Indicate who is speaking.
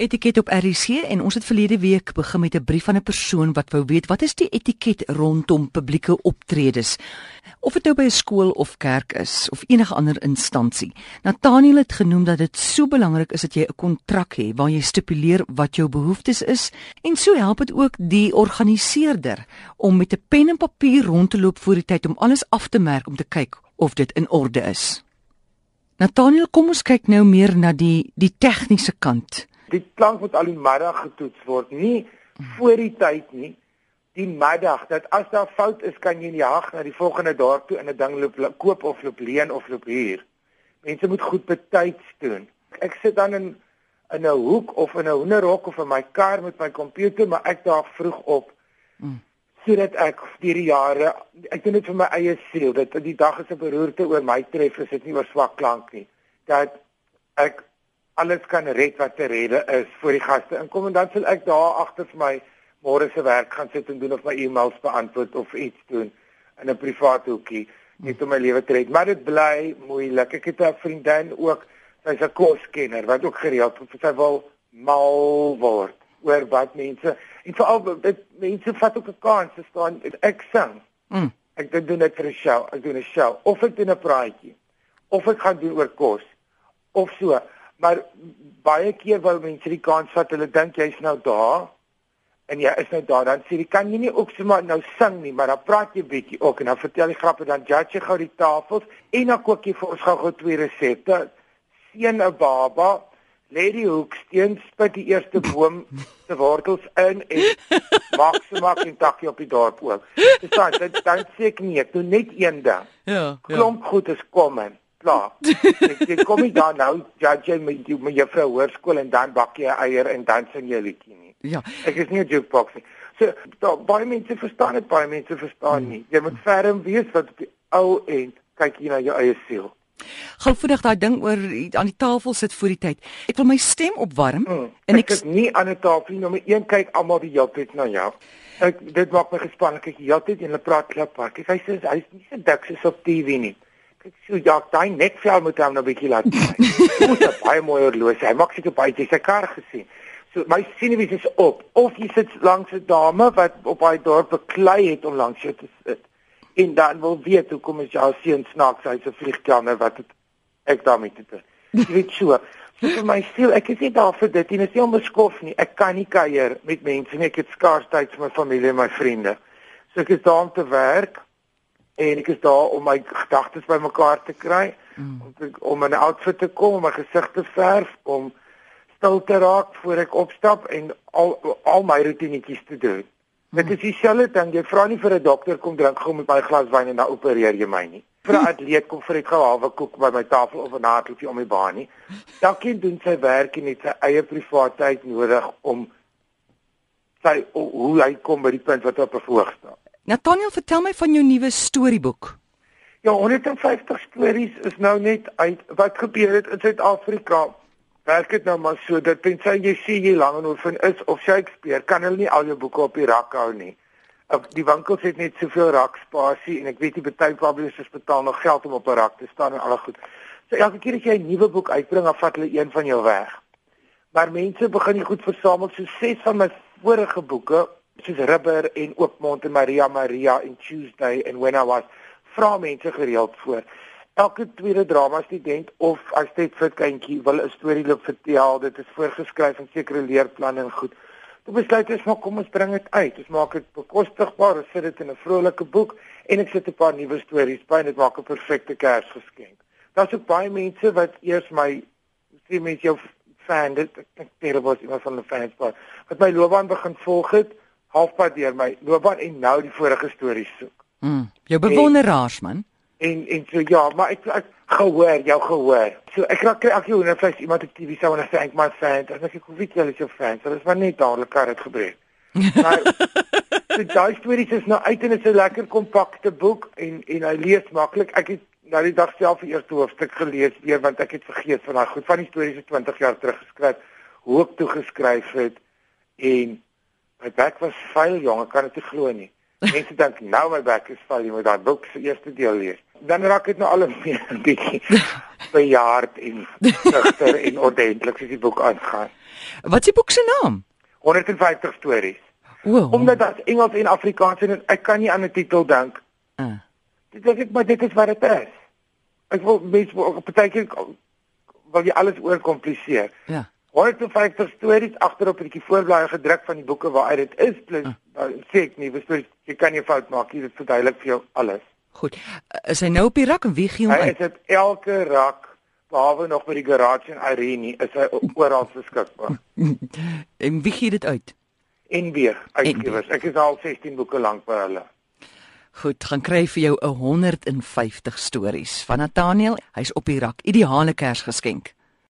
Speaker 1: Etiket op RC en ons het verlede week begin met 'n brief van 'n persoon wat wou weet wat is die etiket rondom publieke optredes of dit nou by 'n skool of kerk is of enige ander instansie. Nathaniel het genoem dat dit so belangrik is dat jy 'n kontrak het waar jy stipuleer wat jou behoeftes is en so help dit ook die organiseerder om met 'n pen en papier rond te loop voor die tyd om alles af te merk om te kyk of dit in orde is. Nathaniel, kom ons kyk nou meer na die die tegniese kant
Speaker 2: die klank moet al die middag getoets word, nie voor die tyd nie. Die middag dat as daar fout is, kan jy in die jag na die volgende dorp toe in 'n ding loop koop of loop leen of loop huur. Mense moet goed betyds doen. Ek sit dan in in 'n hoek of in 'n hoenderhok of in my kar met my komputer, maar ek daag vroeg op. Mm. Sodat ek vir die jare, ek doen dit vir my eie siel, dat die dag is 'n beroerte oor my tref, is dit nie oor swak klank nie. Dat ek alles kan red wat te redde is vir die gaste. En kom en dan sal ek daar agter vir my môre se werk gaan sit en doen of my e-mails beantwoord of iets doen in 'n privaat hoekie net om my lewe te red. Maar dit bly moeilik. Ek het 'n vriendin ook, sy's 'n koskenner wat ook gereeld vir sy wil mal word oor wat mense en veral dit mense vat ook 'n kans te staan ek sing. Mm. Ek doen dit vir 'n show, ek doen 'n show of ek doen 'n praatjie of ek gaan doen oor kos of so. Maar baie keer wou mense die kans vat. Hulle dink jy's nou daar en jy is nou daar. Dan sê jy kan jy nie ook sommer nou sing nie, maar dan praat jy bietjie ook en dan vertel jy grappe dan judge jy gou die tafels en dan kook jy vir ons gou-gou twee resepte. Seën 'n baba Lady Hoeksteen spit die eerste boom se wortels in en maak se maak en takkie op die dorp ook. Dis dan dan sê ek nie, ek doen net een ding. Ja. ja. Klomp goed is kom in klaar. ek ek kom nie daar nou judge met die met juffrou hoërskool en dan bak jy eier en dan sing jy 'n liedjie nie. Ja. Ek is nie 'n jukebox nie. So daar baie mense verstaan dit, baie mense verstaan nie. Jy moet ferm wees wat op die ou end kyk jy na jou eie siel.
Speaker 1: Gou vinnig daai ding oor aan die tafel sit voor die tyd. Ek wil my stem opwarm
Speaker 2: hmm, en ek sit nie aan 'n tafel nie, maar een kyk almal die hele tyd na jou. Ek dit maak my gespanne kyk jy altyd en hulle praat klap. Kyk hy sê hy's nie so dik soos op TV nie. Kyk so ja, daai nekvel moet hom nou 'n bietjie laat kry. Moet 'n baie mooi horlosie. Hy maak seker baie jy sy kar gesien. So my sinewies is op. Of jy sit langs 'n dame wat op haar dorp beklei het om langs jou te sit. En dan wil weet hoe kom as jou seun snaaks hy's 'n vliegtuig wat het ek daarmee te doen. Jy weet so. So vir my siel, ek is nie daar vir dit nie. Dit is nie onbeskof nie. Ek kan nie kuier met mense nie. Ek het skaars tyd vir my familie en my vriende. So ek is daar om te werk en ek is daar om my gedagtes bymekaar te kry mm. om te, om 'n outfit te kom om my gesig te verf om stil te raak voor ek opstap en al al my rotinetjies te doen. Mm. Dit is dieselfde ding jy vra nie vir 'n dokter kom drink gou met my glas wyn en dan opereer jy my nie. Vir 'n atleet kom vir ek gou halwe koek by my tafel of 'n naartjie om my baan nie. Elkeen doen sy werk en het sy eie privaatheid nodig om sy hoe hy kom by die punt wat op verhoog staan.
Speaker 1: Nathaniel, vertel my van jou nuwe storieboek.
Speaker 2: Ja, 150 stories is nou net uit. Wat gebeur het in Suid-Afrika? Werk dit nou maar so dat tensy jy sê jy lang en oefen is of Shakespeare, kan hulle nie al jou boeke op die rak hou nie. Die winkels het net soveel rakspasie en ek weet die baie publishers betaal nog geld om op 'n rak te staan en al goed. So elke keer as jy 'n nuwe boek uitbring, dan vat hulle een van jou weg. Maar mense begin nie goed versamel so ses van my vorige boeke soos Rubber en Oopmond en Maria Maria en Tuesday en When I Was vra mense gereeld voor. Elke tweede drama student of as dit vir kindjie wil 'n storie loop vertel, dit is voorgeskryf in sekere leerplanne en goed. Toe besluit ons maar kom ons bring dit uit. Ons maak dit bekostigbaar, ons sit dit in 'n vrolike boek en ek sit 'n paar nuwe stories by en dit maak 'n perfekte Kersgeskenk. Daar's ook baie mense wat eers my sê mense jou fan dit ek dink was iemand van die fans wat my loopbaan begin volg het halfpad deur my loopbaan en nou die vorige stories soek.
Speaker 1: Mm. Jou bewonderaars man.
Speaker 2: En en so ja, maar ek ek gehoor, jou gehoor. So ek raak kry ek jou net vleis iemand op TV sou en ek sê ek my fan, as ek ek weet jy is jou fan, so dis maar net dadelik kar het gebreek. Maar so daai stories is nou uit en dit is 'n lekker kompakte boek en en hy lees maklik. Ek het nou die dag self die eerste hoofstuk gelees weer want ek het vergeet van daai goed van die stories is 20 jaar terug geskryf, hoe ek toe geskryf het en my bek was vuil jong, ek kan dit nie glo nie. Mense dink nou my bek is vuil, jy moet daai boek se eerste deel lees. Dan raak dit nou al 'n bietjie bejaard en digter en ordentlik soos die boek aangaan.
Speaker 1: Wat is die boek se naam?
Speaker 2: 150 stories.
Speaker 1: O,
Speaker 2: Omdat dit Engels en Afrikaans en ek kan nie aan 'n titel dink.
Speaker 1: uh,
Speaker 2: Dit dink ek maar dit is wat dit is. Ek wil mense partykeer wil jy alles oorkompliseer.
Speaker 1: ja.
Speaker 2: 150 stories agterop 'n bietjie voorblaai gedruk van die boeke waaruit dit is plus dan sê ek nie, stories, jy kan nie fout maak nie, dit verduidelik vir jou alles.
Speaker 1: Goed. Uh, Is hy nou op die rak en wie gee hom
Speaker 2: Hy
Speaker 1: uit?
Speaker 2: is dit elke rak behalwe nog by die garage in Irene is hy oral beskikbaar.
Speaker 1: En wie gee dit uit?
Speaker 2: NB uitgewers. Ek is al 16 boeke lank by hulle.
Speaker 1: Goed, gaan kry vir jou 'n 150 stories van Nathaniel. Hy's op die rak. Ideale Kersgeskenk.